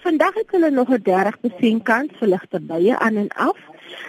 vandag het hulle nog 'n 30% kans vir ligte bye aan en af.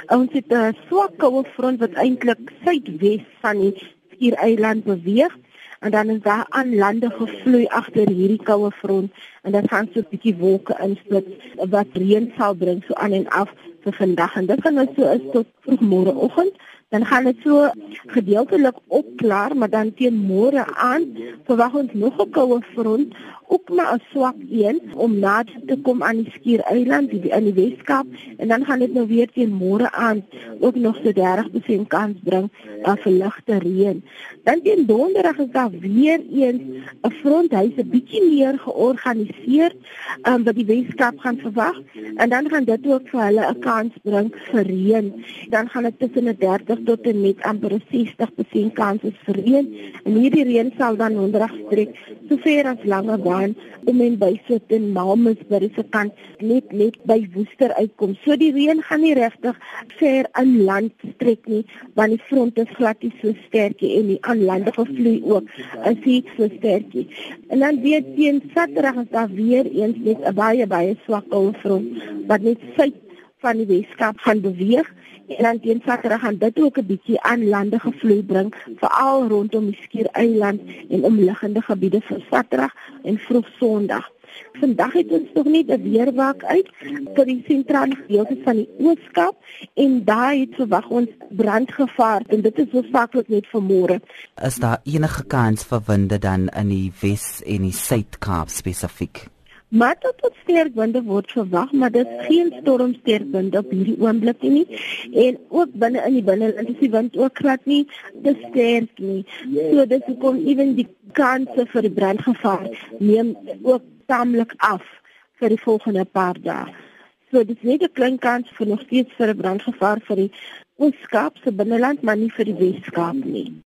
Ons het 'n swak koue front wat eintlik suidwes van die Skiereiland beweeg. En dan is daar aan lande gevloei agter hierdie koue front. En dan gaan so 'n bietjie wolke insplit wat reën sal bring so aan en af vir vandag. En dit gaan nou so is tot vroegmôreoggend dan gaan dit so gedeeltelik opklaar maar dan teen môre aan verwag ons nog 'n koue front ook maar 'n swak een om na te kom aan die Skiereiland die in die Weskaap en dan gaan dit nou weer teen môre aan ook nog so 30% kans bring uh, vir ligte reën. Dan teen donderdag is daar weer eens 'n front hy's 'n bietjie meer georganiseer um, wat die Weskaap gaan verwag en dan gaan dit ook vir hulle 'n kans bring vir reën. Dan gaan dit tussen 'n 30 tot en met amper 60% kans vir reën en hierdie reën sal dan donderdag strek so ver as lange baan om en by so teen Malmesbury se kant net net by Woester uitkom. So die reën gaan nie regtig ver in land strek nie want die front is glad nie so sterk en die aanlandige vloei ook is nie so sterk nie. En dan weer teen Saterdag is daar weer eens net 'n baie baie swak front wat net suid van die Weskaap gaan beweeg en dan teen Saterdag gaan dit ook 'n bietjie aan landige vloei bring veral rondom die Skiereiland en omliggende gebiede vir Saterdag en vroeg Sondag. Vandag het ons nog net 'n weerwak uit vir die sentrale gedeelte van die Ooskaap en daar het verwag ons brandgevaar en dit is hoofsaaklik net vir môre. Is daar enige kans vir winde dan in die Wes en die Suid-Kaap spesifiek? Maar tot sterk winde word verwag, maar dit is geen stormsterk wind op hierdie oomblik nie. En ook binne in die binneland is die wind ook glad nie te sterk nie. So dis hoekom ewen die kanse vir die brandgevaar neem ook taamlik af vir die volgende paar dae. So dis net 'n klein kans vir nog steeds vir 'n brandgevaar vir die Ooskaap se binneland, maar nie vir die Weskaap nie.